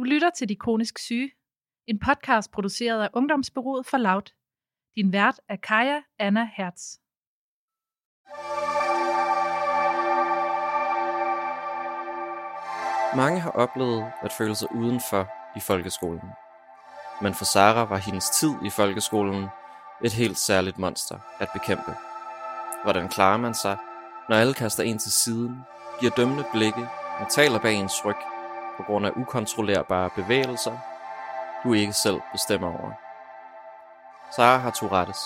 Du lytter til De Kronisk Syge, en podcast produceret af Ungdomsbyrået for Loud. Din vært er Kaja Anna Hertz. Mange har oplevet at føle sig udenfor i folkeskolen. Men for Sara var hendes tid i folkeskolen et helt særligt monster at bekæmpe. Hvordan klarer man sig, når alle kaster en til siden, giver dømmende blikke og taler bag ens ryg på grund af ukontrollerbare bevægelser, du ikke selv bestemmer over. Sara har Tourettes,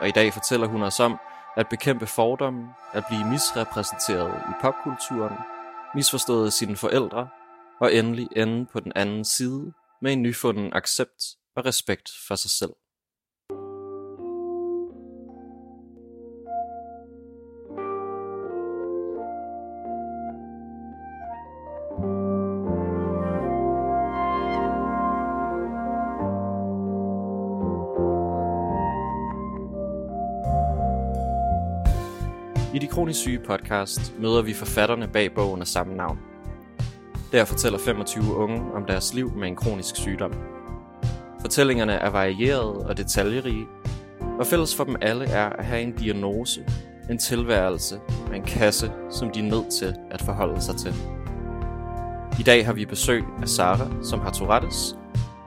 og i dag fortæller hun os om at bekæmpe fordomme, at blive misrepræsenteret i popkulturen, misforstået af sine forældre, og endelig ende på den anden side med en nyfunden accept og respekt for sig selv. Kronisk Syge podcast møder vi forfatterne bag bogen af samme navn. Der fortæller 25 unge om deres liv med en kronisk sygdom. Fortællingerne er varierede og detaljerige, og fælles for dem alle er at have en diagnose, en tilværelse og en kasse, som de er nødt til at forholde sig til. I dag har vi besøg af Sara, som har Tourettes,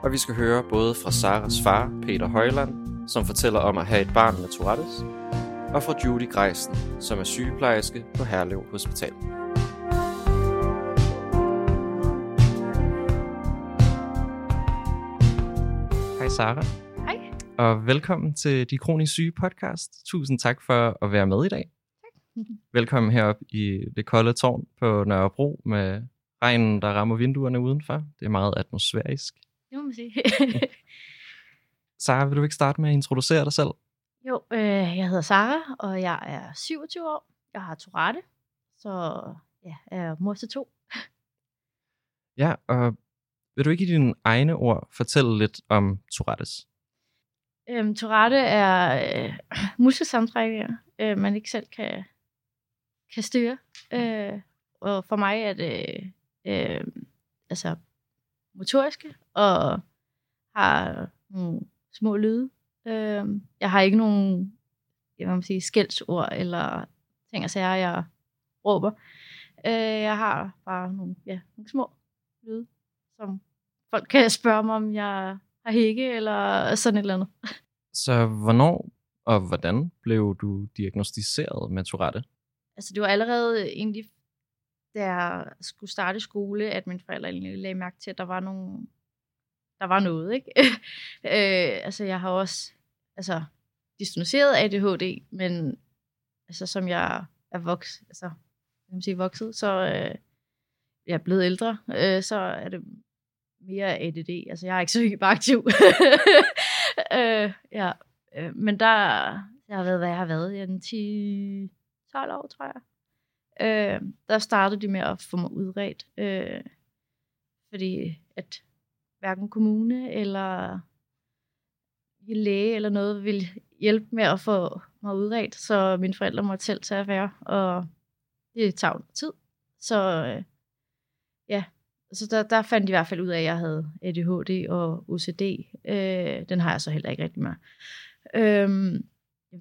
og vi skal høre både fra Saras far, Peter Højland, som fortæller om at have et barn med Tourettes, og fra Judy Greisen, som er sygeplejerske på Herlev Hospital. Hej Sara. Hej. Og velkommen til De Kronisk Syge podcast. Tusind tak for at være med i dag. Tak. Velkommen herop i det kolde tårn på Nørrebro med regnen, der rammer vinduerne udenfor. Det er meget atmosfærisk. Det må man sige. Sara, vil du ikke starte med at introducere dig selv? Jo, øh, jeg hedder Sara, og jeg er 27 år. Jeg har Tourette, så ja, jeg er mor til to. Ja, og vil du ikke i dine egne ord fortælle lidt om Tourettes? Øhm, Tourette er øh, muskelsamtrækninger, øh, man ikke selv kan, kan styre. Øh, og for mig er det øh, altså motoriske, og har nogle små lyde. Øh, jeg har ikke nogen jeg vil sige, skældsord eller ting og sager, jeg råber. Øh, jeg har bare nogle, ja, nogle små lyde, som folk kan spørge mig, om jeg har hække eller sådan et eller andet. Så hvornår og hvordan blev du diagnostiseret med Tourette? Altså det var allerede egentlig, da jeg skulle starte skole, at mine forældre egentlig lagde mærke til, at der var nogle, der var noget, ikke? øh, altså jeg har også, altså diagnosticeret ADHD, men altså som jeg er vokset, altså, kan man sige vokset, så øh, jeg er blevet ældre, øh, så er det mere ADD. Altså jeg er ikke så hyperaktiv. øh, ja, øh, men der, jeg har været, hvad jeg har været, i en 10, 12 år, tror jeg. Øh, der startede de med at få mig udredt, øh, fordi at hverken kommune eller læge eller noget ville hjælpe med at få mig udredt, så mine forældre måtte selv tage affære, og det tager noget tid. Så øh, ja, så der, der fandt de i hvert fald ud af, at jeg havde ADHD og OCD. Øh, den har jeg så heller ikke rigtig med. Øh,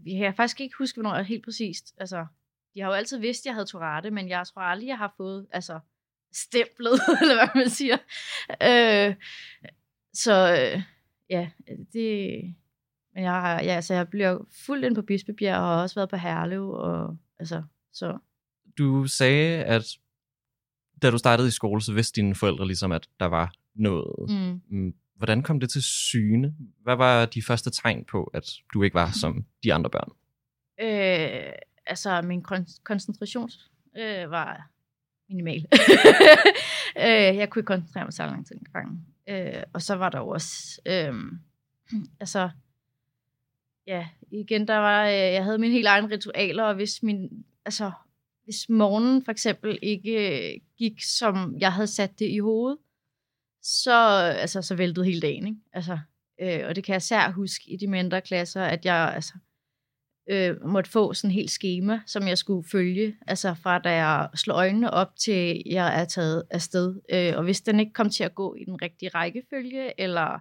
jeg kan faktisk ikke huske, hvornår jeg helt præcist, altså, de har jo altid vidst, at jeg havde Tourette, men jeg tror aldrig, jeg har fået, altså, stemplet, eller hvad man siger. Øh, så øh, ja, det, men jeg, ja, altså, jeg bliver fuldt ind på Bispebjerg, og har også været på Herlev, og altså, så. Du sagde, at da du startede i skole, så vidste dine forældre ligesom, at der var noget. Mm. Hvordan kom det til syne? Hvad var de første tegn på, at du ikke var som de andre børn? Øh, altså, min kon- koncentration øh, var minimal. øh, jeg kunne ikke koncentrere mig så lang tid ad gangen. Øh, og så var der jo også, øh, altså, ja, igen, der var, øh, jeg havde mine helt egne ritualer, og hvis min, altså, hvis morgenen for eksempel ikke øh, gik, som jeg havde sat det i hovedet, så, altså, så væltede hele dagen, ikke? Altså, øh, og det kan jeg særligt huske i de mindre klasser, at jeg, altså, øh, måtte få sådan en helt schema, som jeg skulle følge, altså fra da jeg slår øjnene op til jeg er taget afsted. Øh, og hvis den ikke kom til at gå i den rigtige rækkefølge, eller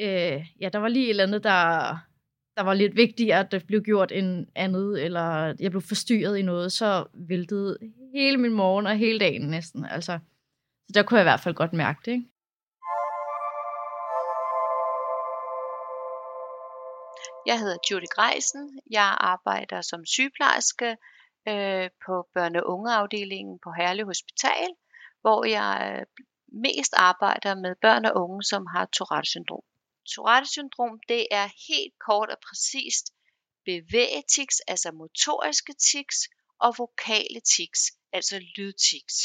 øh, ja, der var lige et eller andet, der, der var lidt vigtigere, at det blev gjort end andet, eller jeg blev forstyrret i noget, så væltede hele min morgen og hele dagen næsten. Altså, så der kunne jeg i hvert fald godt mærke det, ikke? Jeg hedder Judy Greisen. Jeg arbejder som sygeplejerske øh, på børne- og ungeafdelingen på Herlev Hospital, hvor jeg øh, mest arbejder med børn og unge, som har Tourette-syndrom. Tourette-syndrom, det er helt kort og præcist bevægetics, altså motoriske tics, og vokale tics, altså lydtics,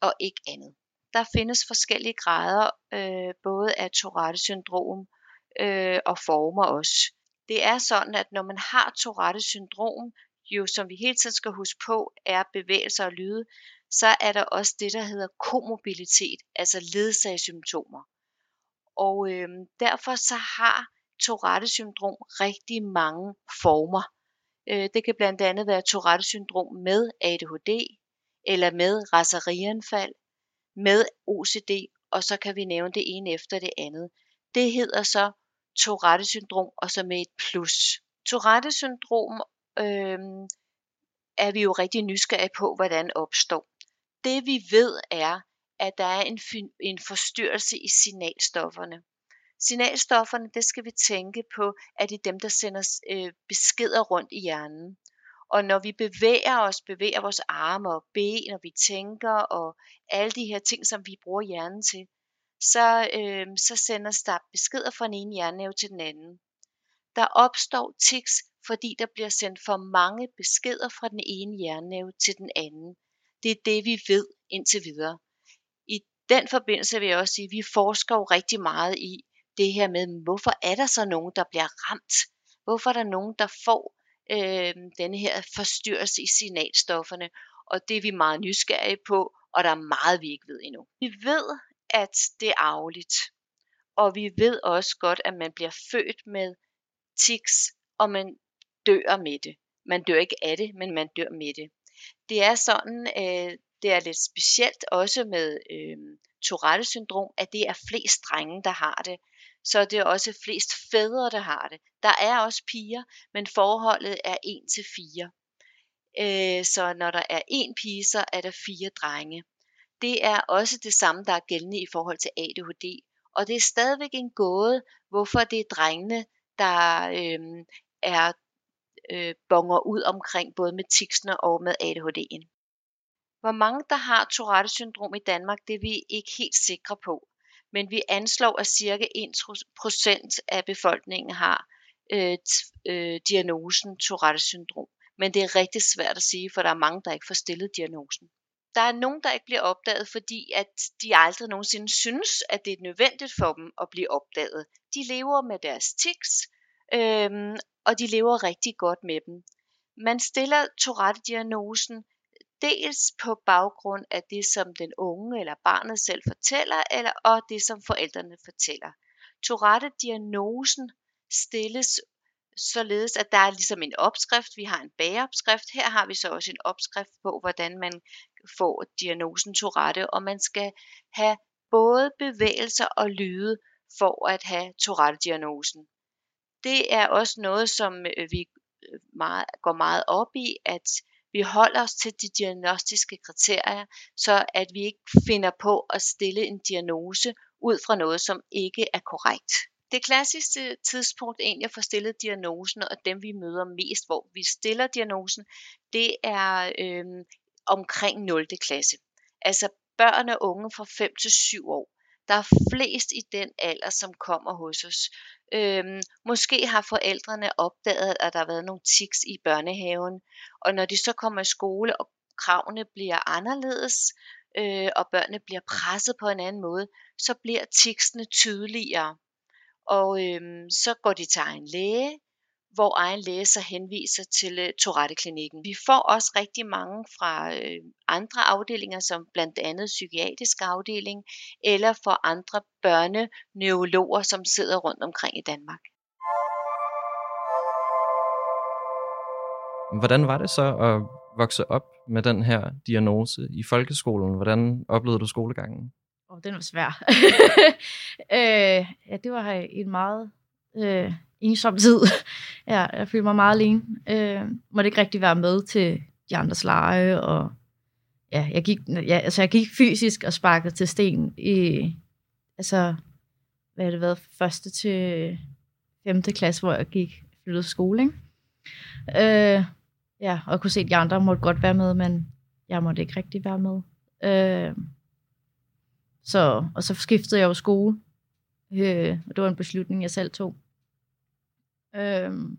og ikke andet. Der findes forskellige grader, øh, både af Tourette-syndrom øh, og former også. Det er sådan, at når man har Tourette syndrom, jo som vi hele tiden skal huske på, er bevægelser og lyde, så er der også det, der hedder komobilitet, altså ledsagssymptomer. Og øh, derfor så har Tourette syndrom rigtig mange former. Øh, det kan blandt andet være Tourette syndrom med ADHD, eller med raserianfald, med OCD, og så kan vi nævne det ene efter det andet. Det hedder så Tourette-syndrom og så med et plus. Tourette-syndrom øh, er vi jo rigtig nysgerrige på, hvordan opstår. Det vi ved er, at der er en, en forstyrrelse i signalstofferne. Signalstofferne, det skal vi tænke på, at det er dem, der sender øh, beskeder rundt i hjernen. Og når vi bevæger os, bevæger vores arme og ben, og vi tænker, og alle de her ting, som vi bruger hjernen til, så, øh, så sender der beskeder fra den ene hjernenæve til den anden. Der opstår tics, fordi der bliver sendt for mange beskeder fra den ene hjernenæve til den anden. Det er det, vi ved indtil videre. I den forbindelse vil jeg også sige, at vi forsker jo rigtig meget i det her med, hvorfor er der så nogen, der bliver ramt? Hvorfor er der nogen, der får øh, denne her forstyrrelse i signalstofferne? Og det er vi meget nysgerrige på, og der er meget, vi ikke ved endnu. Vi ved, at det er arveligt. Og vi ved også godt, at man bliver født med tics, og man dør med det. Man dør ikke af det, men man dør med det. Det er sådan, øh, det er lidt specielt også med øh, Tourette-syndrom, at det er flest drenge, der har det. Så det er også flest fædre, der har det. Der er også piger, men forholdet er 1 til 4. Øh, så når der er en pige, så er der fire drenge det er også det samme, der er gældende i forhold til ADHD. Og det er stadigvæk en gåde, hvorfor det er drengene, der øh, er øh, bonger ud omkring både med tiksene og med ADHD'en. Hvor mange der har Tourette-syndrom i Danmark, det er vi ikke helt sikre på. Men vi anslår, at cirka 1% af befolkningen har øh, øh, diagnosen Tourette-syndrom. Men det er rigtig svært at sige, for der er mange, der ikke får stillet diagnosen der er nogen, der ikke bliver opdaget, fordi at de aldrig nogensinde synes, at det er nødvendigt for dem at blive opdaget. De lever med deres tics, øhm, og de lever rigtig godt med dem. Man stiller Tourette-diagnosen dels på baggrund af det, som den unge eller barnet selv fortæller, eller og det, som forældrene fortæller. Tourette-diagnosen stilles således at der er ligesom en opskrift. Vi har en bageopskrift. Her har vi så også en opskrift på, hvordan man får diagnosen Tourette, og man skal have både bevægelser og lyde for at have Tourette-diagnosen. Det er også noget, som øh, vi øh, meget, går meget op i, at vi holder os til de diagnostiske kriterier, så at vi ikke finder på at stille en diagnose ud fra noget, som ikke er korrekt. Det klassiske tidspunkt egentlig at få stillet diagnosen, og dem vi møder mest, hvor vi stiller diagnosen, det er øh, omkring 0. klasse. Altså børn og unge fra 5 til 7 år. Der er flest i den alder, som kommer hos os. Øhm, måske har forældrene opdaget, at der har været nogle tics i børnehaven, og når de så kommer i skole, og kravene bliver anderledes, øh, og børnene bliver presset på en anden måde, så bliver ticsene tydeligere. Og øhm, så går de til egen læge, hvor egen læge så henviser til øh, Tourette-klinikken. Vi får også rigtig mange fra øh, andre afdelinger, som blandt andet psykiatrisk afdeling, eller for andre børneneurologer, som sidder rundt omkring i Danmark. Hvordan var det så at vokse op med den her diagnose i folkeskolen? Hvordan oplevede du skolegangen? Oh, den var svær. øh, ja, det var en meget øh, ensom tid. ja, jeg følte mig meget alene. Øh, måtte ikke rigtig være med til de andres lege, og ja, jeg gik, ja, altså jeg gik fysisk og sparkede til sten i, altså, hvad har det været, første til femte klasse, hvor jeg gik flyttede skole, ikke? Øh, ja, og kunne se, at de andre måtte godt være med, men jeg måtte ikke rigtig være med. Øh, så, og så skiftede jeg jo skole, øh, og det var en beslutning, jeg selv tog. Øhm,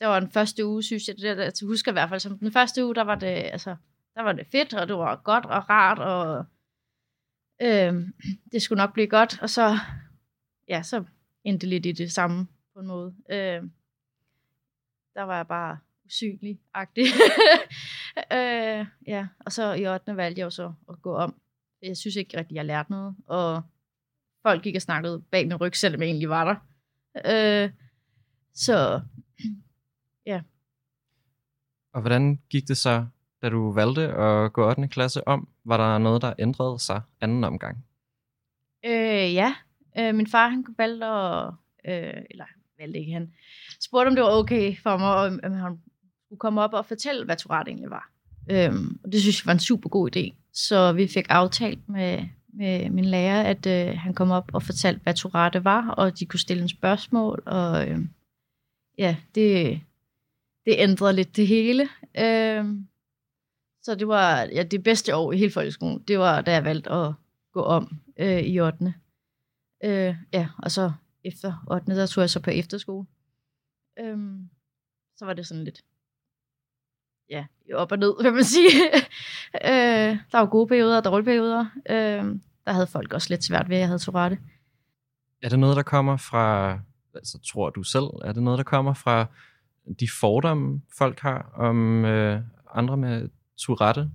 der var den første uge, synes jeg, det der, jeg husker i hvert fald, som den første uge, der var det, altså, der var det fedt, og det var godt og rart, og øhm, det skulle nok blive godt, og så, ja, så endte lidt i det samme på en måde. Øhm, der var jeg bare usynlig-agtig. øh, ja, og så i 8. valgte jeg jo så at gå om. Jeg synes ikke rigtig, jeg lærte noget, og folk gik og snakkede bag min ryg, selvom jeg egentlig var der. Øh, så, ja. Og hvordan gik det så, da du valgte at gå 8. klasse om? Var der noget, der ændrede sig anden omgang? Øh, ja. Øh, min far, han valgte at, øh, eller valgte ikke, han spurgte, om det var okay for mig, om, om han kunne komme op og fortælle, hvad Tourette egentlig var. Øhm, og det synes jeg var en super god idé. Så vi fik aftalt med, med min lærer, at øh, han kom op og fortalte, hvad Tourette var, og de kunne stille en spørgsmål, og øh, ja, det, det ændrede lidt det hele. Øh, så det var ja, det bedste år i hele folkeskolen, det var, da jeg valgte at gå om øh, i 8. Øh, ja, og så efter 8. der tog jeg så på efterskole. Øh, så var det sådan lidt, ja, op og ned, vil man sige. øh, der var gode perioder og dårlige perioder. Øh, der havde folk også lidt svært ved, at jeg havde Tourette. Er det noget, der kommer fra, altså tror du selv, er det noget, der kommer fra de fordomme, folk har om øh, andre med Tourette?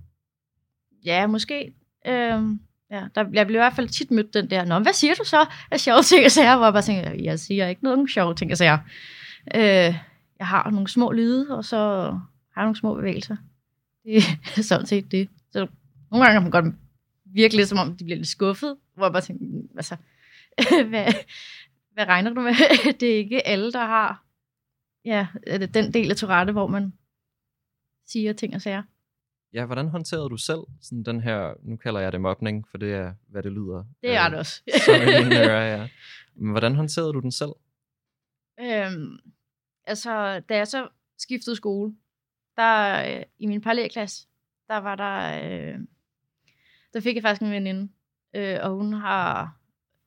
Ja, måske. Øhm, ja, der, jeg blev i hvert fald tit mødt den der, Nå, hvad siger du så af sjove ting og sager? Hvor jeg bare tænker, jeg siger ikke noget sjove ting og sager. Øh, jeg har nogle små lyde, og så har nogle små bevægelser. Det er sådan set det. Så nogle gange kan man godt virkelig, som om de bliver lidt skuffet, hvor jeg bare tænker, mm, altså, hvad, hvad regner du med? det er ikke alle, der har ja, den del af Tourette, hvor man siger ting og sager. Ja, hvordan håndterede du selv sådan den her, nu kalder jeg det mobning, for det er, hvad det lyder. Det er det også. som en øre, ja. Men hvordan håndterede du den selv? Øhm, altså, da jeg så skiftede skole, der øh, i min parallelklasse, der var der, øh, der fik jeg faktisk en veninde, øh, og hun har,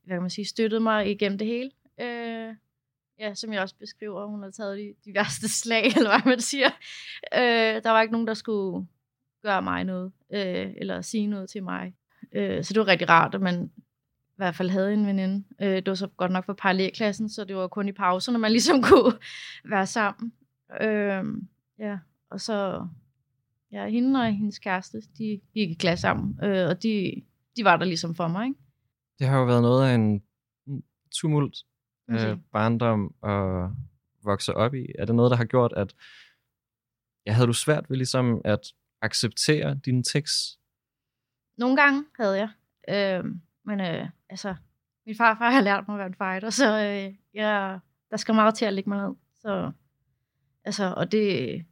hvad kan man sige, støttet mig igennem det hele. Ja, som jeg også beskriver, hun har taget de, de værste slag, eller hvad man siger. Øh, der var ikke nogen, der skulle gøre mig noget, øh, eller sige noget til mig. Øh, så det var rigtig rart, at man i hvert fald havde en veninde. Øh, det var så godt nok for parallelklassen, så det var kun i pauserne, man ligesom kunne være sammen. Øh, ja, og så, ja, hende og hendes kæreste, de gik i klasse sammen, øh, og de, de var der ligesom for mig, ikke? Det har jo været noget af en tumult øh, barndom at vokse op i. Er det noget, der har gjort, at ja, havde du svært ved ligesom at acceptere dine tekst? Nogle gange havde jeg. Øh, men øh, altså, min farfar har lært mig at være en fighter, så øh, jeg, der skal meget til at lægge mig ned. Så, altså, og det,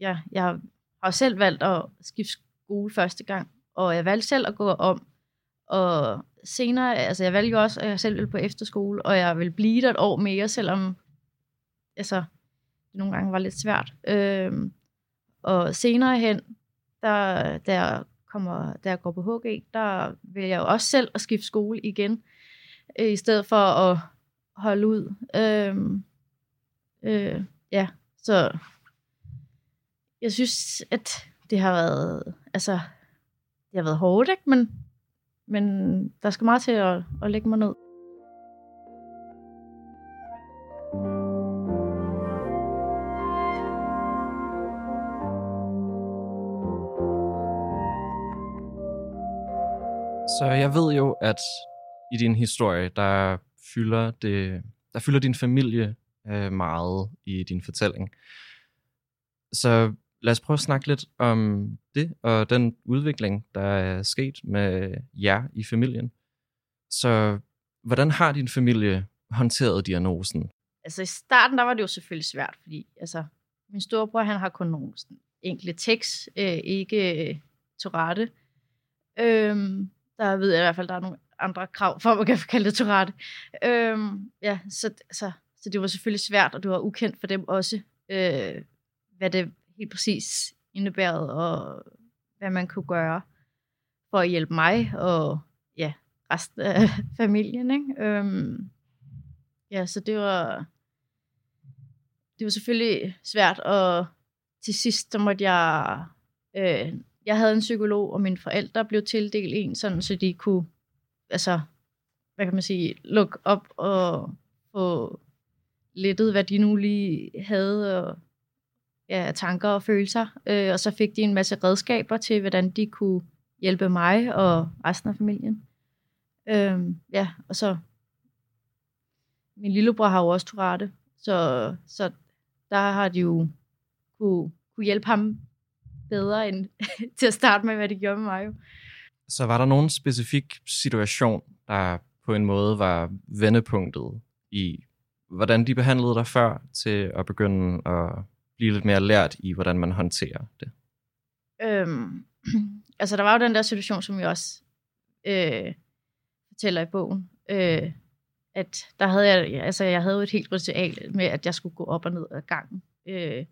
ja, jeg har selv valgt at skifte skole første gang, og jeg valgte selv at gå om. Og senere, altså jeg valgte jo også, at jeg selv ville på efterskole, og jeg vil blive der et år mere, selvom altså, det nogle gange var lidt svært. Øhm, og senere hen, der, der, kommer, der går på HG, der vil jeg jo også selv at skifte skole igen, øh, i stedet for at holde ud. Øhm, øh, ja, så jeg synes, at det har været, altså, det har været hårdt, ikke? Men, men der skal meget til at, at lægge mig ned. Så jeg ved jo, at i din historie, der fylder, det, der fylder din familie øh, meget i din fortælling. Så lad os prøve at snakke lidt om det, og den udvikling, der er sket med jer i familien. Så hvordan har din familie håndteret diagnosen? Altså i starten, der var det jo selvfølgelig svært, fordi altså, min storebror, han har kun nogle sådan, enkle tekst, øh, ikke øh, Tourette. Øhm, der ved jeg i hvert fald, der er nogle andre krav for, at man kan kalde det Tourette. Øhm, ja, så, så, så det var selvfølgelig svært, og det var ukendt for dem også, øh, hvad det helt præcis indebærede, og hvad man kunne gøre for at hjælpe mig og ja, resten af familien. Ikke? Øhm, ja, så det var, det var selvfølgelig svært, og til sidst så måtte jeg, øh, jeg havde en psykolog, og mine forældre blev tildelt en, sådan så de kunne, altså, hvad kan man sige, lukke op og få lettet, hvad de nu lige havde, og ja, tanker og følelser. Øh, og så fik de en masse redskaber til, hvordan de kunne hjælpe mig og resten af familien. Øh, ja, og så min lillebror har jo også Tourette, så, så der har de jo kunne, kunne hjælpe ham bedre end til at starte med, hvad de gjorde med mig. Jo. Så var der nogen specifik situation, der på en måde var vendepunktet i, hvordan de behandlede dig før, til at begynde at blive lidt mere lært i, hvordan man håndterer det? Øhm, altså, der var jo den der situation, som jeg også øh, fortæller i bogen, øh, at der havde jeg, altså jeg havde jo et helt ritual med, at jeg skulle gå op og ned ad gangen øh,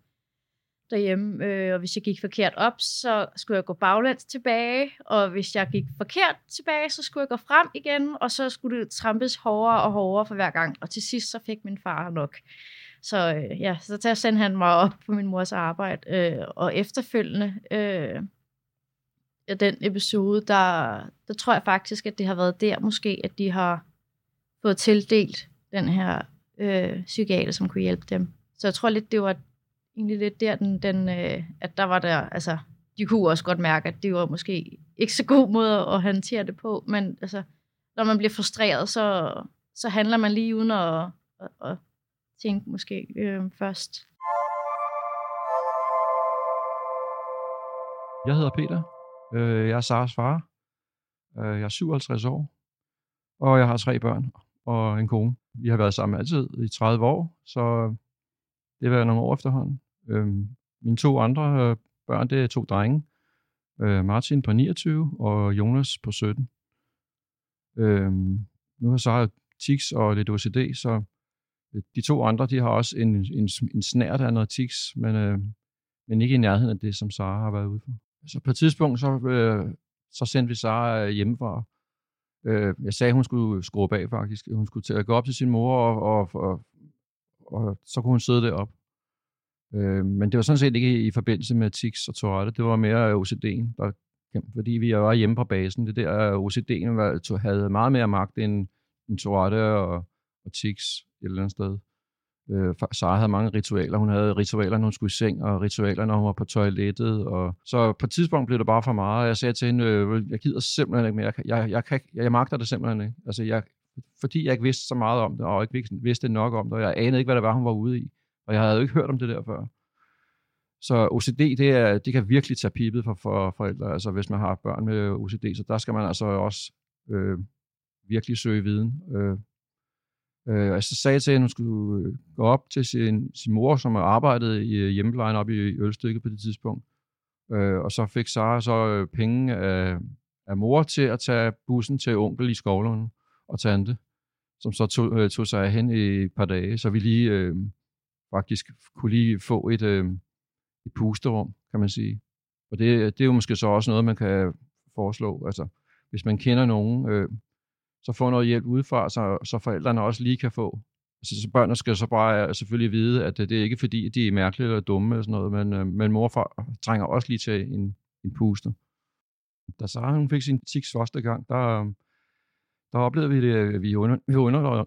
derhjemme, øh, og hvis jeg gik forkert op, så skulle jeg gå baglæns tilbage, og hvis jeg gik forkert tilbage, så skulle jeg gå frem igen, og så skulle det trampes hårdere og hårdere for hver gang, og til sidst så fik min far nok. Så øh, ja, så der sendte han mig op på min mors arbejde, øh, og efterfølgende øh, den episode, der, der tror jeg faktisk, at det har været der måske, at de har fået tildelt den her øh, psykiater, som kunne hjælpe dem. Så jeg tror lidt, det var egentlig lidt der, den, den, øh, at der var der, altså, de kunne også godt mærke, at det var måske ikke så god måde at håndtere det på, men altså, når man bliver frustreret, så, så handler man lige uden at, at, at tænke måske øh, først. Jeg hedder Peter. Øh, jeg er Saras far. Øh, jeg er 57 år, og jeg har tre børn og en kone. Vi har været sammen altid i 30 år, så det har været nogle år efterhånden. Øh, mine to andre øh, børn, det er to drenge. Øh, Martin på 29 og Jonas på 17. Øh, nu har Sara tics og lidt OCD, så Øh, de to andre, de har også en, en, en snært af noget tics, men, øh, men ikke i nærheden af det, som Sara har været ude for. Så på et tidspunkt, så, øh, så sendte vi Sara øh, hjemmefra, Øh, jeg sagde, at hun skulle skrue bag faktisk. Hun skulle til at gå op til sin mor, og, og, og, og så kunne hun sidde deroppe. Øh, men det var sådan set ikke i forbindelse med tics og Tourette. Det var mere OCD'en, der, fordi vi var hjemme på basen. Det der OCD'en var, havde meget mere magt end, end Tourette og, og tics et eller andet sted. Øh, Sara havde mange ritualer. Hun havde ritualer, når hun skulle i seng, og ritualer, når hun var på toilettet. Og... Så på et tidspunkt blev det bare for meget, og jeg sagde til hende, øh, jeg gider simpelthen ikke mere. Jeg, jeg, jeg, kan, jeg, jeg magter det simpelthen ikke. Altså, jeg, fordi jeg ikke vidste så meget om det, og ikke vidste nok om det, og jeg anede ikke, hvad det var, hun var ude i. Og jeg havde jo ikke hørt om det der før. Så OCD, det, er, det kan virkelig tage pipet for, for forældre, altså hvis man har børn med OCD, så der skal man altså også øh, virkelig søge viden. Øh, Øh, og så sagde jeg til hende, at hun skulle øh, gå op til sin, sin mor, som arbejdede i øh, hjemmeplejen op i Ølstykket på det tidspunkt. Øh, og så fik Sara så øh, penge af, af mor til at tage bussen til onkel i Skovlund og tante, som så tog, øh, tog sig hen i et par dage, så vi lige øh, faktisk kunne lige få et, øh, et pusterum, kan man sige. Og det, det er jo måske så også noget, man kan foreslå. Altså, hvis man kender nogen, øh, så få noget hjælp udefra, så, så forældrene også lige kan få. Altså, så børnene skal så bare øh, selvfølgelig vide, at øh, det er ikke fordi, de er mærkelige eller dumme eller sådan noget, men, øh, men mor far trænger også lige til en, en puster. Da Sara hun fik sin tiks første gang, der, der oplevede vi det, vi undrede, vi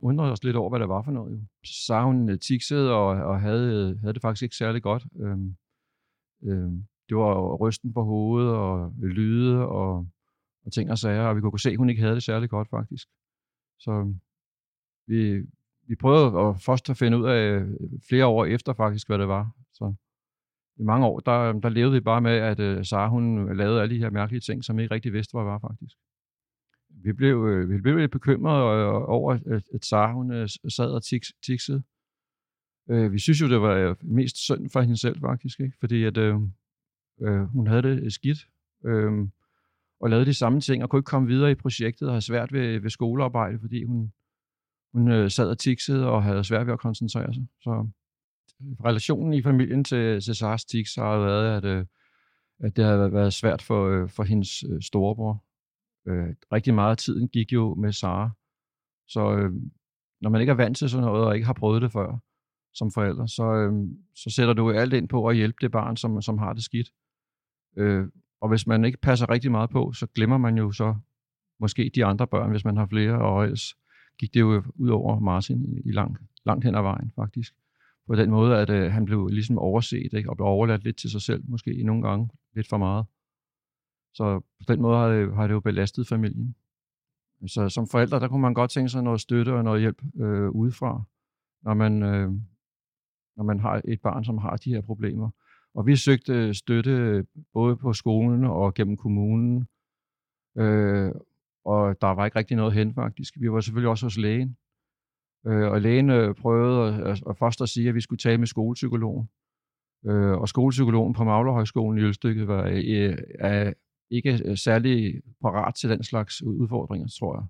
undrede os lidt over, hvad det var for noget. Jo. Så hun tiksede og, og havde, havde det faktisk ikke særlig godt. Øhm, øhm, det var rysten på hovedet og lyde og og ting og sager, og vi kunne se, at hun ikke havde det særlig godt faktisk. Så øhm, vi, vi prøvede at først at finde ud af øh, flere år efter faktisk, hvad det var. Så i mange år, der, øhm, der levede vi bare med, at øh, Sara hun øh, lavede alle de her mærkelige ting, som vi ikke rigtig vidste, hvad var faktisk. Vi blev, øh, vi blev lidt bekymrede øh, over, at, at Sara hun øh, sad og tiks, tiksede. Øh, vi synes jo, det var øh, mest synd for hende selv faktisk, ikke? fordi at, øh, øh, hun havde det skidt. Øh, og lavede de samme ting, og kunne ikke komme videre i projektet, og havde svært ved, ved skolearbejde, fordi hun, hun øh, sad og tiksede, og havde svært ved at koncentrere sig. Så relationen i familien til, til Sars tiks har været, at, øh, at det har været svært for, øh, for hendes øh, storebror. Øh, rigtig meget af tiden gik jo med Sara. Så øh, når man ikke er vant til sådan noget, og ikke har prøvet det før som forælder, så, øh, så sætter du alt ind på at hjælpe det barn, som, som har det skidt. Øh, og hvis man ikke passer rigtig meget på, så glemmer man jo så måske de andre børn, hvis man har flere, og ellers gik det jo ud over Martin i lang, langt hen ad vejen, faktisk. På den måde, at øh, han blev ligesom overset, ikke? og blev overladt lidt til sig selv, måske nogle gange lidt for meget. Så på den måde har det, har det jo belastet familien. Så som forældre, der kunne man godt tænke sig noget støtte og noget hjælp øh, udefra, når man, øh, når man har et barn, som har de her problemer. Og vi søgte støtte både på skolen og gennem kommunen. Øh, og der var ikke rigtig noget hen faktisk. Vi var selvfølgelig også hos lægen. Øh, og lægen øh, prøvede at, at først at sige, at vi skulle tale med skolepsykologen. Øh, og skolepsykologen på Maglerhøjskolen i Ølstykke var øh, er ikke øh, særlig parat til den slags udfordringer, tror jeg.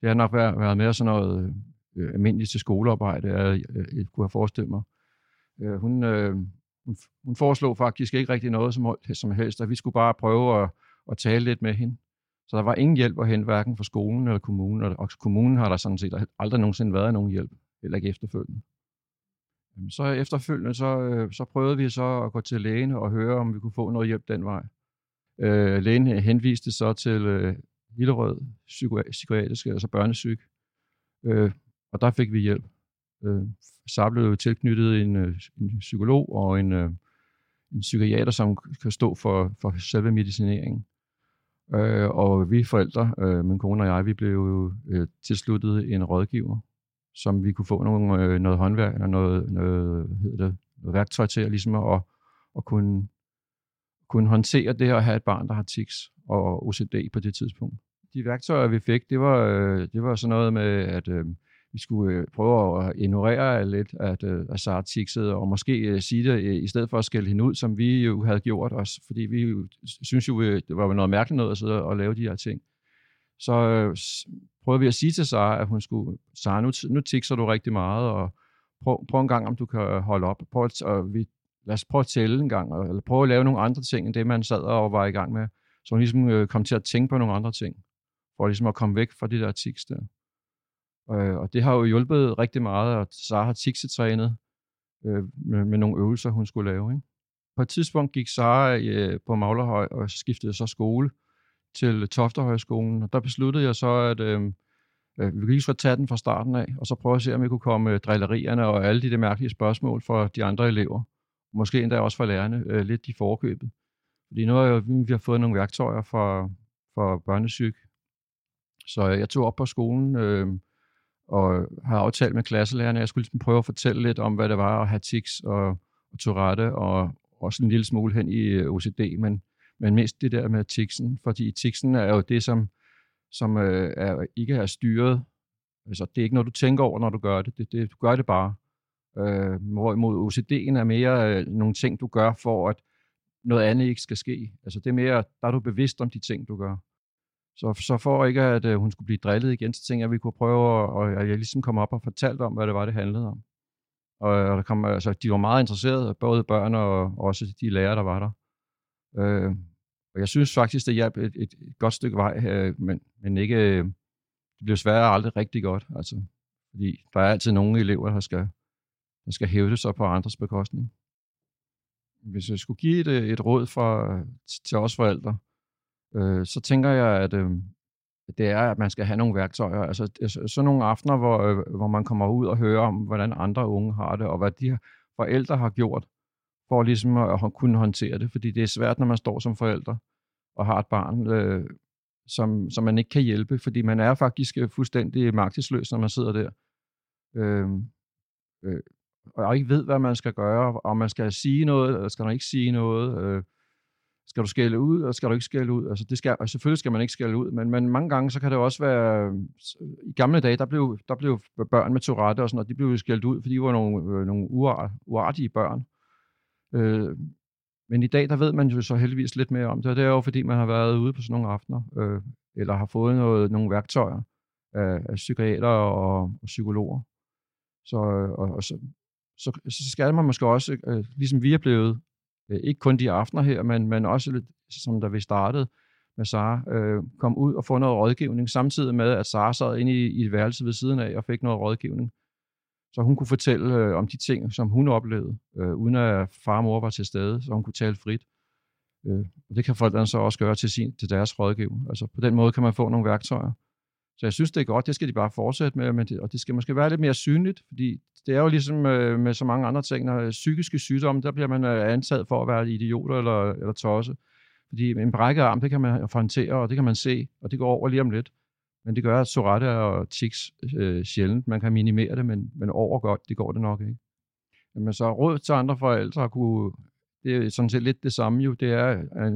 Det har nok været, været mere sådan noget øh, almindeligt til skolearbejde, jeg, jeg, jeg kunne have forestillet mig. Øh, hun, øh, hun, foreslog faktisk ikke rigtig noget som, som helst, og vi skulle bare prøve at, at tale lidt med hende. Så der var ingen hjælp at hente, hverken fra skolen eller kommunen, og kommunen har der sådan set aldrig nogensinde været nogen hjælp, eller ikke efterfølgende. Så efterfølgende, så, øh, så prøvede vi så at gå til lægen og høre, om vi kunne få noget hjælp den vej. Øh, lægen henviste så til øh, Hillerød psykiatriske, altså børnesyk, øh, og der fik vi hjælp. Øh, så blev tilknyttet en, øh, en psykolog og en, øh, en psykiater, som kan stå for, for selve medicineringen. Øh, og vi forældre, øh, min kone og jeg, vi blev jo øh, tilsluttet en rådgiver, som vi kunne få nogle, øh, noget håndværk eller noget, noget, hedder det, noget værktøj til at, ligesom at, at kunne, kunne håndtere det at have et barn, der har tics og OCD på det tidspunkt. De værktøjer, vi fik, det var, øh, det var sådan noget med, at øh, vi skulle øh, prøve at ignorere lidt, at øh, Assad tiksede, og måske øh, sige det øh, i stedet for at skælde hende ud, som vi jo havde gjort os, fordi vi jo, synes jo, det var noget mærkeligt noget at sidde og lave de her ting. Så prøvede vi at sige til Sara, at hun skulle, Sara, nu, nu tikser du rigtig meget, og prøv, prøv en gang, om du kan holde op. Prøv at, og vi, lad os prøve at tælle en gang, eller prøve at lave nogle andre ting, end det man sad og var i gang med. Så hun ligesom kom til at tænke på nogle andre ting, for ligesom at komme væk fra det der tiks der. Øh, og det har jo hjulpet rigtig meget, at Sara har tiksetrænet øh, med, med nogle øvelser, hun skulle lave. Ikke? På et tidspunkt gik Sara øh, på Maglerhøj og skiftede så skole til Tofterhøjskolen, og der besluttede jeg så, at øh, øh, vi lige skulle tage den fra starten af, og så prøve at se, om vi kunne komme øh, drillerierne og alle de der mærkelige spørgsmål fra de andre elever, måske endda også fra lærerne, øh, lidt i forkøbet. Fordi nu har jo, vi har fået nogle værktøjer fra, fra børnesyk, så jeg tog op på skolen, øh, og har aftalt med klasselærerne, at jeg skulle ligesom prøve at fortælle lidt om, hvad det var at have tics og, og Tourette, og også en lille smule hen i øh, OCD, men, men mest det der med ticsen, fordi ticsen er jo det, som, som øh, er, ikke er styret. Altså, det er ikke noget, du tænker over, når du gør det. det, det du gør det bare. Øh, hvorimod OCD'en er mere øh, nogle ting, du gør, for at noget andet ikke skal ske. Altså, det er mere, der er du bevidst om de ting, du gør. Så, så for ikke, at øh, hun skulle blive drillet igen, så tænkte jeg, at vi kunne prøve, at, og jeg ligesom kom op og fortalte om, hvad det var, det handlede om. Og, og der kom, altså, de var meget interesserede, både børn og, og også de lærere, der var der. Øh, og jeg synes faktisk, det hjalp et, et, et godt stykke vej, øh, men, men ikke, øh, det blev svært aldrig rigtig godt. Altså, fordi der er altid nogle elever, der skal, der skal hævde sig på andres bekostning. Hvis jeg skulle give et, øh, et råd fra, til os forældre, øh, så tænker jeg, at øh, det er, at man skal have nogle værktøjer. Altså, altså sådan nogle aftener, hvor, øh, hvor man kommer ud og hører om, hvordan andre unge har det, og hvad de forældre har gjort, for ligesom at, at kunne håndtere det. Fordi det er svært, når man står som forældre og har et barn, øh, som, som man ikke kan hjælpe, fordi man er faktisk øh, fuldstændig magtesløs, når man sidder der. Øh, øh, og ikke ved, hvad man skal gøre, om man skal sige noget, eller skal man ikke sige noget, øh, skal du skælde ud, eller skal du ikke skælde ud? Altså, det skal, altså selvfølgelig skal man ikke skælde ud, men, men mange gange, så kan det også være, i gamle dage, der blev, der blev børn med Tourette og sådan noget, de blev skældt ud, fordi de var nogle, øh, nogle uartige børn. Øh, men i dag, der ved man jo så heldigvis lidt mere om det, og det er jo fordi, man har været ude på sådan nogle aftener, øh, eller har fået noget, nogle værktøjer af, af psykiater og, og psykologer. Så, øh, og, og så, så, så skal man måske også, øh, ligesom vi er blevet, øh, ikke kun de aftener her, men, men også lidt, som da vi startede med Sara, øh, kom ud og få noget rådgivning, samtidig med, at Sara sad inde i, i et værelse ved siden af og fik noget rådgivning. Så hun kunne fortælle øh, om de ting, som hun oplevede, øh, uden at far og mor var til stede, så hun kunne tale frit. Øh, og det kan forældrene så også gøre til, sin, til deres rådgiver. Altså på den måde kan man få nogle værktøjer. Så jeg synes, det er godt, det skal de bare fortsætte med, men det, og det skal måske være lidt mere synligt, fordi det er jo ligesom øh, med så mange andre ting, når øh, psykiske sygdomme, der bliver man øh, antaget for at være idioter eller, eller tosse. Fordi en brækket arm, det kan man håndtere, og det kan man se, og det går over lige om lidt. Men det gør, at Sorette og tics øh, sjældent. Man kan minimere det, men, men over godt, det går det nok ikke. Men så råd til andre forældre at kunne, det er sådan set lidt det samme jo, det er at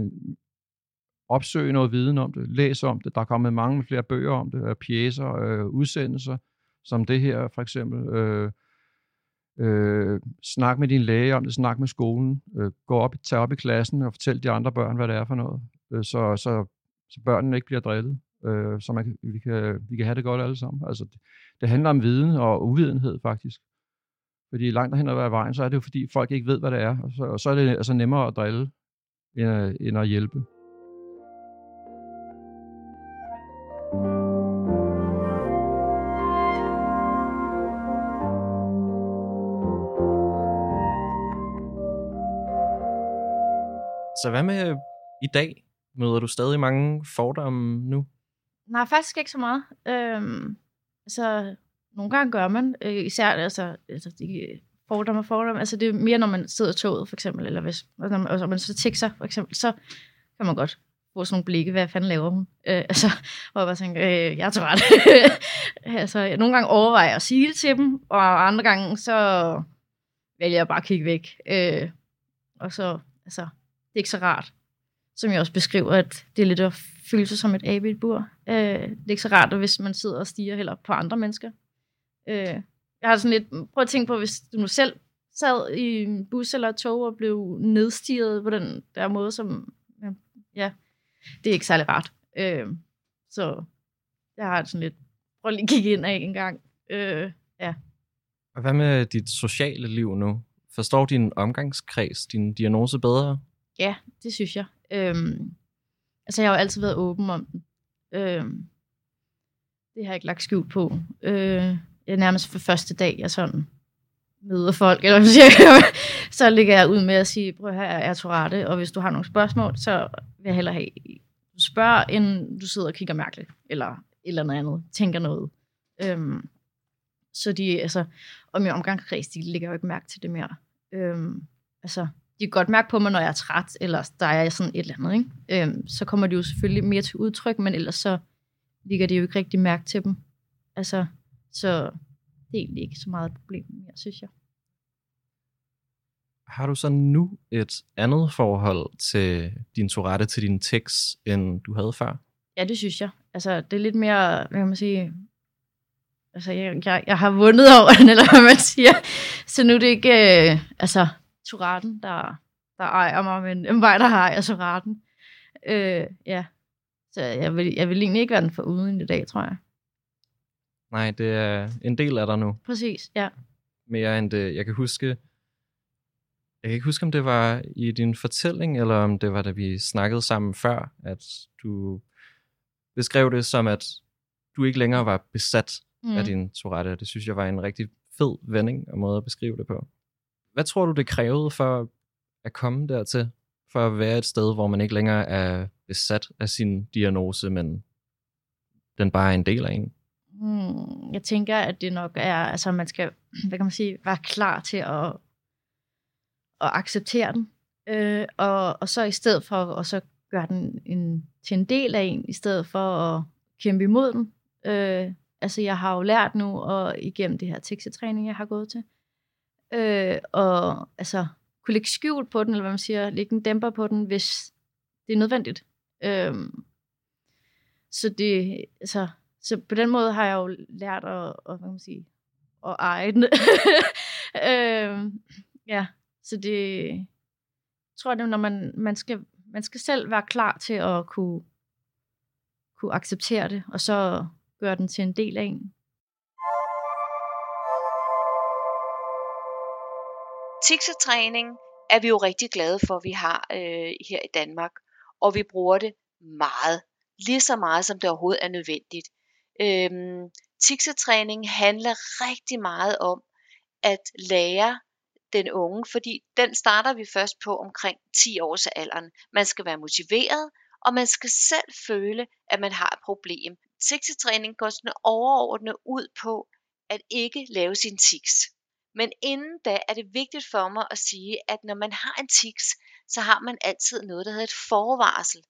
opsøge noget viden om det, læse om det. Der er kommet mange flere bøger om det, øh, pjæser, øh, udsendelser, som det her for eksempel. Øh, øh, snak med din læge om det, snak med skolen, øh, gå op, tag op i klassen og fortæl de andre børn, hvad det er for noget, øh, så, så, så børnene ikke bliver drillet øh, så man, vi, kan, vi kan have det godt alle sammen. Altså, det, det handler om viden og uvidenhed faktisk. Fordi langt hen ad vejen, så er det jo fordi folk ikke ved, hvad det er, og så, og så er det altså nemmere at drille, end at, end at hjælpe. Så hvad med øh, i dag? Møder du stadig mange fordomme nu? Nej, faktisk ikke så meget. Øhm, altså, nogle gange gør man, øh, især altså, altså de øh, fordomme og fordomme, altså det er mere, når man sidder i toget, for eksempel, eller hvis når man, altså, man så tekster, for eksempel, så kan man godt få sådan nogle blikke, hvad fanden laver hun? Øh, altså, hvor jeg bare tænker, øh, jeg er træt. ret. altså, jeg nogle gange overvejer at sige det til dem, og andre gange, så vælger jeg bare at kigge væk. Øh, og så, altså, det er ikke så rart som jeg også beskriver, at det er lidt at føle sig som et abe i et bur. Øh, det er ikke så rart, hvis man sidder og stiger heller på andre mennesker. Øh, jeg har sådan lidt, prøv at tænke på, hvis du nu selv sad i en bus eller et tog og blev nedstiget på den der måde, som, ja, det er ikke særlig rart. Øh, så jeg har sådan lidt, prøv lige at kigge ind af en gang. Øh, ja. Og hvad med dit sociale liv nu? Forstår din omgangskreds din diagnose bedre? Ja, det synes jeg. Øhm, altså, jeg har jo altid været åben om den. Øhm, det har jeg ikke lagt skjult på. Øh, jeg nærmest for første dag, jeg sådan møder folk, eller så ligger jeg ud med at sige, prøv her jeg er Torate, og hvis du har nogle spørgsmål, så vil jeg hellere have, du spørger, end du sidder og kigger mærkeligt, eller eller noget andet, tænker noget. Øhm, så de, altså, og min omgangskreds, de ligger jo ikke mærke til det mere. Øhm, altså, de kan godt mærke på mig, når jeg er træt, eller der er sådan et eller andet, ikke? Øhm, så kommer det jo selvfølgelig mere til udtryk, men ellers så ligger det jo ikke rigtig mærke til dem. Altså, så det er egentlig ikke så meget et problem mere, synes jeg. Har du så nu et andet forhold til din Tourette, til din tekst, end du havde før? Ja, det synes jeg. Altså, det er lidt mere, hvad kan man sige, altså, jeg, jeg, jeg har vundet over den, eller hvad man siger. Så nu er det ikke, øh, altså, Turaten, der, der ejer mig, men en vej, der har jeg Turaten. Øh, ja. Så jeg vil, jeg vil egentlig ikke være den for uden i dag, tror jeg. Nej, det er en del af dig nu. Præcis, ja. Mere end det. Jeg kan huske, jeg kan ikke huske, om det var i din fortælling, eller om det var, da vi snakkede sammen før, at du beskrev det som, at du ikke længere var besat mm. af din Tourette. Det synes jeg var en rigtig fed vending og måde at beskrive det på. Hvad tror du, det krævede for at komme dertil? For at være et sted, hvor man ikke længere er besat af sin diagnose, men den bare er en del af en? Hmm, jeg tænker, at det nok er, altså man skal, hvad kan man sige, være klar til at, at acceptere den. Øh, og, og så i stedet for at så gøre den en, til en del af en, i stedet for at kæmpe imod den. Øh, altså jeg har jo lært nu, og igennem det her tekstetræning, jeg har gået til, øh, og altså, kunne lægge skjul på den, eller hvad man siger, lægge en dæmper på den, hvis det er nødvendigt. Øh, så det, altså, så på den måde har jeg jo lært at, at hvad kan man sige, at eje den. øh, ja, så det jeg tror jeg, når man, man skal, man skal selv være klar til at kunne, kunne acceptere det, og så gøre den til en del af en. Tiksetræning er vi jo rigtig glade for, at vi har øh, her i Danmark, og vi bruger det meget, lige så meget som det overhovedet er nødvendigt. Øhm, tiksetræning handler rigtig meget om at lære den unge, fordi den starter vi først på omkring 10 års alderen. Man skal være motiveret, og man skal selv føle, at man har et problem. Tiksetræning går sådan overordnet ud på at ikke lave sin tiks. Men inden da er det vigtigt for mig at sige, at når man har en tics, så har man altid noget, der hedder et forvarsel.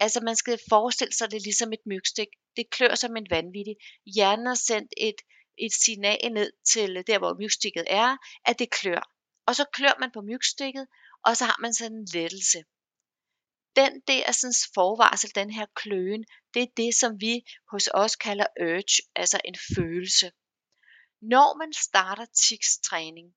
Altså man skal forestille sig det ligesom et mygstik. Det klør som en vanvittig. Hjernen har sendt et, et signal ned til der, hvor mygstikket er, at det klør. Og så klør man på mygstikket, og så har man sådan en lettelse. Den der sådan forvarsel, den her kløen, det er det, som vi hos os kalder urge, altså en følelse. Når man starter TICs træning,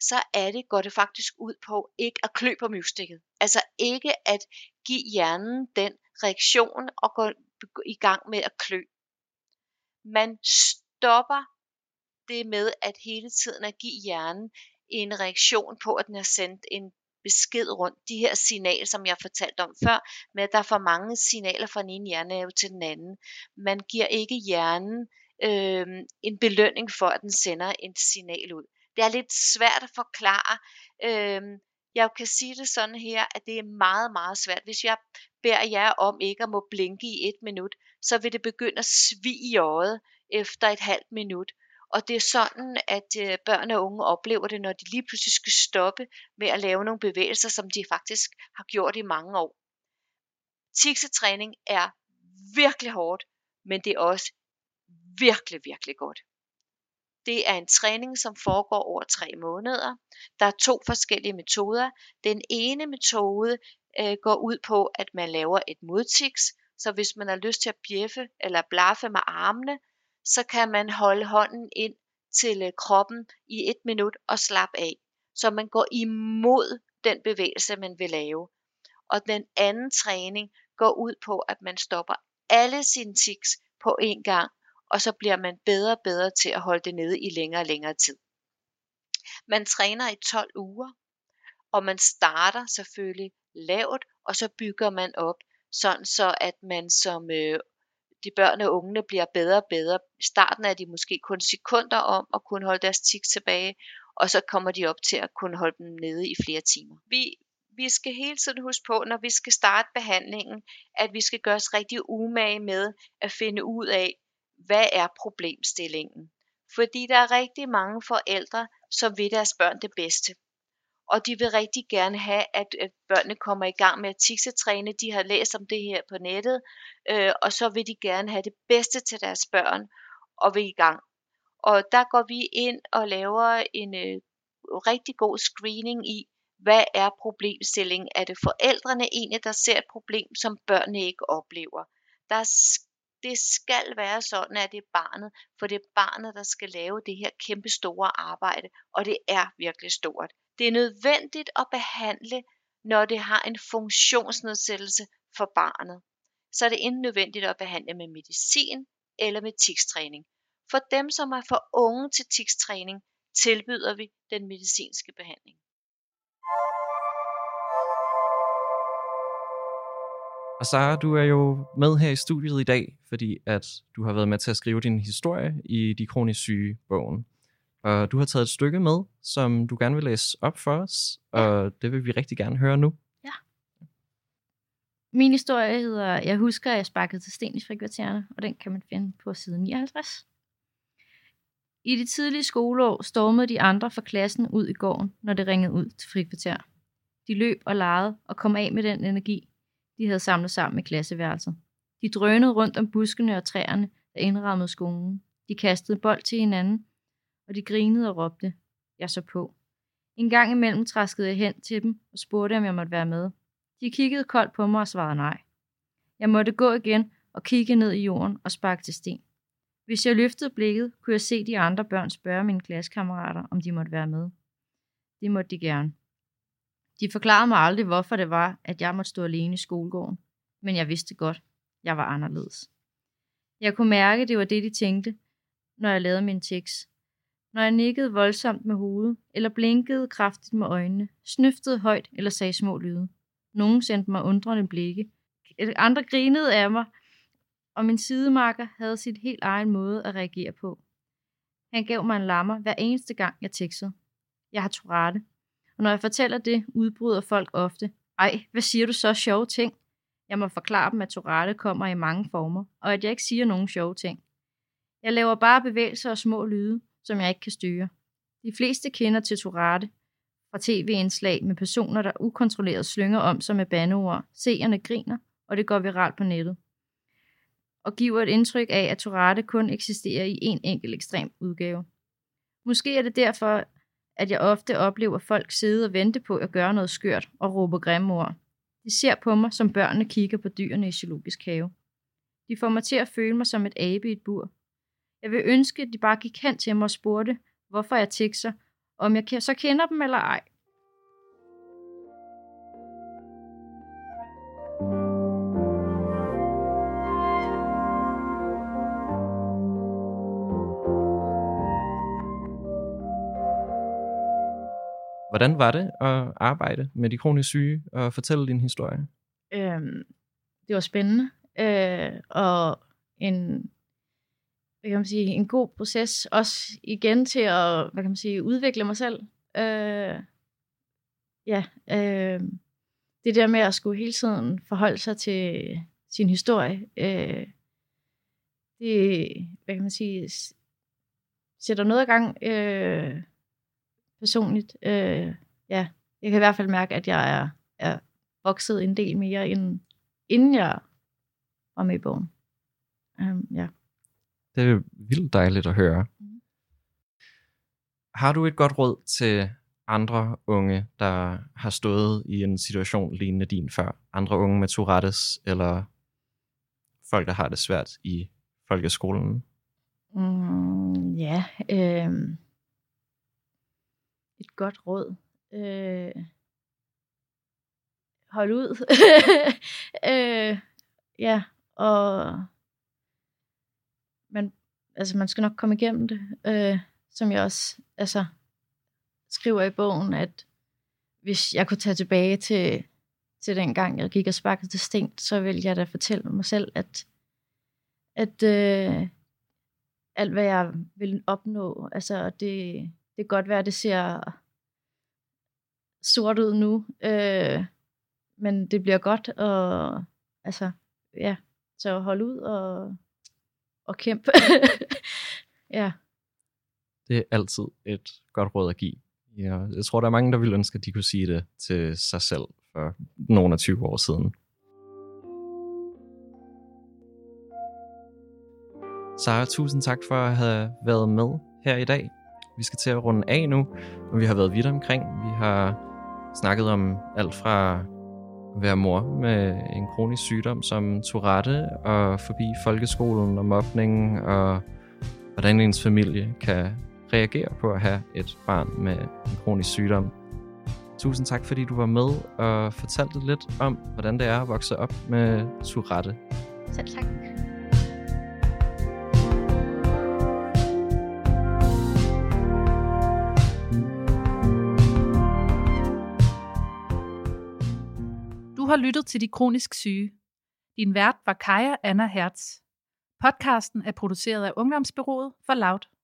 så er det, går det faktisk ud på ikke at klø på myvstikket. Altså ikke at give hjernen den reaktion og gå i gang med at klø. Man stopper det med at hele tiden at give hjernen en reaktion på, at den har sendt en besked rundt. De her signaler, som jeg fortalte om før, med at der er for mange signaler fra den ene hjernehave til den anden. Man giver ikke hjernen øh, en belønning for, at den sender et signal ud. Det er lidt svært at forklare. Øh, jeg kan sige det sådan her, at det er meget, meget svært. Hvis jeg beder jer om ikke at må blinke i et minut, så vil det begynde at svige i øjet efter et halvt minut. Og det er sådan, at øh, børn og unge oplever det, når de lige pludselig skal stoppe med at lave nogle bevægelser, som de faktisk har gjort i mange år. Tiksetræning er virkelig hårdt, men det er også virkelig, virkelig godt. Det er en træning, som foregår over tre måneder. Der er to forskellige metoder. Den ene metode øh, går ud på, at man laver et modtiks, så hvis man har lyst til at bjeffe eller blaffe med armene, så kan man holde hånden ind til øh, kroppen i et minut og slappe af. Så man går imod den bevægelse, man vil lave. Og den anden træning går ud på, at man stopper alle sine tics på én gang, og så bliver man bedre og bedre til at holde det nede i længere og længere tid. Man træner i 12 uger, og man starter selvfølgelig lavt, og så bygger man op, sådan så at man som øh, de børn og unge bliver bedre og bedre. I starten er de måske kun sekunder om at kunne holde deres tik tilbage, og så kommer de op til at kunne holde dem nede i flere timer. Vi, vi skal hele tiden huske på, når vi skal starte behandlingen, at vi skal gøre os rigtig umage med at finde ud af, hvad er problemstillingen. Fordi der er rigtig mange forældre, som vil deres børn det bedste og de vil rigtig gerne have, at, børnene kommer i gang med at tiksetræne. De har læst om det her på nettet, øh, og så vil de gerne have det bedste til deres børn og vil i gang. Og der går vi ind og laver en øh, rigtig god screening i, hvad er problemstillingen? Er det forældrene egentlig, der ser et problem, som børnene ikke oplever? Der det skal være sådan, at det er barnet, for det er barnet, der skal lave det her kæmpe store arbejde, og det er virkelig stort. Det er nødvendigt at behandle, når det har en funktionsnedsættelse for barnet. Så er det enten nødvendigt at behandle med medicin eller med tikstræning. For dem, som er for unge til tikstræning, tilbyder vi den medicinske behandling. Og Sara, du er jo med her i studiet i dag, fordi at du har været med til at skrive din historie i De Kronisk Syge bogen. Og du har taget et stykke med, som du gerne vil læse op for os, og det vil vi rigtig gerne høre nu. Ja. Min historie hedder, jeg husker, at jeg sparkede til sten i frikvartererne, og den kan man finde på side 59. I de tidlige skoleår stormede de andre fra klassen ud i gården, når det ringede ud til frikvarter. De løb og legede og kom af med den energi, de havde samlet sammen i klasseværelset. De drønede rundt om buskene og træerne, der indrammede skolen. De kastede bold til hinanden, og de grinede og råbte. Jeg så på. En gang imellem traskede jeg hen til dem og spurgte, om jeg måtte være med. De kiggede koldt på mig og svarede nej. Jeg måtte gå igen og kigge ned i jorden og sparke til sten. Hvis jeg løftede blikket, kunne jeg se de andre børn spørge mine klassekammerater, om de måtte være med. Det måtte de gerne. De forklarede mig aldrig, hvorfor det var, at jeg måtte stå alene i skolegården, men jeg vidste godt, jeg var anderledes. Jeg kunne mærke, det var det, de tænkte, når jeg lavede min tekst. Når jeg nikkede voldsomt med hovedet, eller blinkede kraftigt med øjnene, snøftede højt eller sagde små lyde. Nogle sendte mig undrende blikke. Andre grinede af mig, og min sidemarker havde sit helt egen måde at reagere på. Han gav mig en lammer hver eneste gang, jeg tekstede. Jeg har Tourette, og når jeg fortæller det, udbryder folk ofte. Ej, hvad siger du så sjove ting? Jeg må forklare dem, at Tourette kommer i mange former, og at jeg ikke siger nogen sjove ting. Jeg laver bare bevægelser og små lyde, som jeg ikke kan styre. De fleste kender til Tourette fra tv-indslag med personer, der ukontrolleret slynger om sig med bandeord. Seerne griner, og det går viralt på nettet. Og giver et indtryk af, at Tourette kun eksisterer i en enkelt ekstrem udgave. Måske er det derfor, at jeg ofte oplever folk sidde og vente på at gøre noget skørt og råbe grimme ord. De ser på mig, som børnene kigger på dyrene i zoologisk have. De får mig til at føle mig som et abe i et bur. Jeg vil ønske, at de bare gik hen til mig og spurgte, hvorfor jeg tikser, om jeg så kender dem eller ej. Hvordan var det at arbejde med de kronisk syge og fortælle din historie? Øhm, det var spændende, øh, og en, hvad kan man sige, en god proces, også igen til at hvad kan man sige, udvikle mig selv. Øh, ja, øh, det der med at skulle hele tiden forholde sig til sin historie, øh, det, hvad kan man sige, sætter noget i gang øh, personligt. Øh, ja, jeg kan i hvert fald mærke, at jeg er, er vokset en del mere, end, inden jeg var med i bogen. Um, ja. Det er vildt dejligt at høre. Mm. Har du et godt råd til andre unge, der har stået i en situation lignende din før? Andre unge med Tourettes, eller folk, der har det svært i folkeskolen? Mm, ja, øh, et godt råd. Øh, hold ud. øh, ja, og man, altså man skal nok komme igennem det. Øh, som jeg også altså, skriver i bogen, at hvis jeg kunne tage tilbage til, til den gang, jeg gik og sparkede til sten, så ville jeg da fortælle mig selv, at, at øh, alt, hvad jeg vil opnå, altså det, det kan godt være, at det ser sort ud nu, øh, men det bliver godt, og altså, ja, så hold ud og, og kæmpe. ja. Det er altid et godt råd at give. Ja, jeg tror, der er mange, der ville ønske, at de kunne sige det til sig selv for nogle af 20 år siden. Sara, tusind tak for at have været med her i dag. Vi skal til at runde af nu, og vi har været vidt omkring. Vi har snakket om alt fra at være mor med en kronisk sygdom som Tourette, og forbi folkeskolen og mobning, og hvordan ens familie kan reagere på at have et barn med en kronisk sygdom. Tusind tak, fordi du var med og fortalte lidt om, hvordan det er at vokse op med Tourette. Selv tak. Har lyttet til De Kronisk Syge. Din vært var Kaja Anna Hertz. Podcasten er produceret af Ungdomsbyrået for Loud.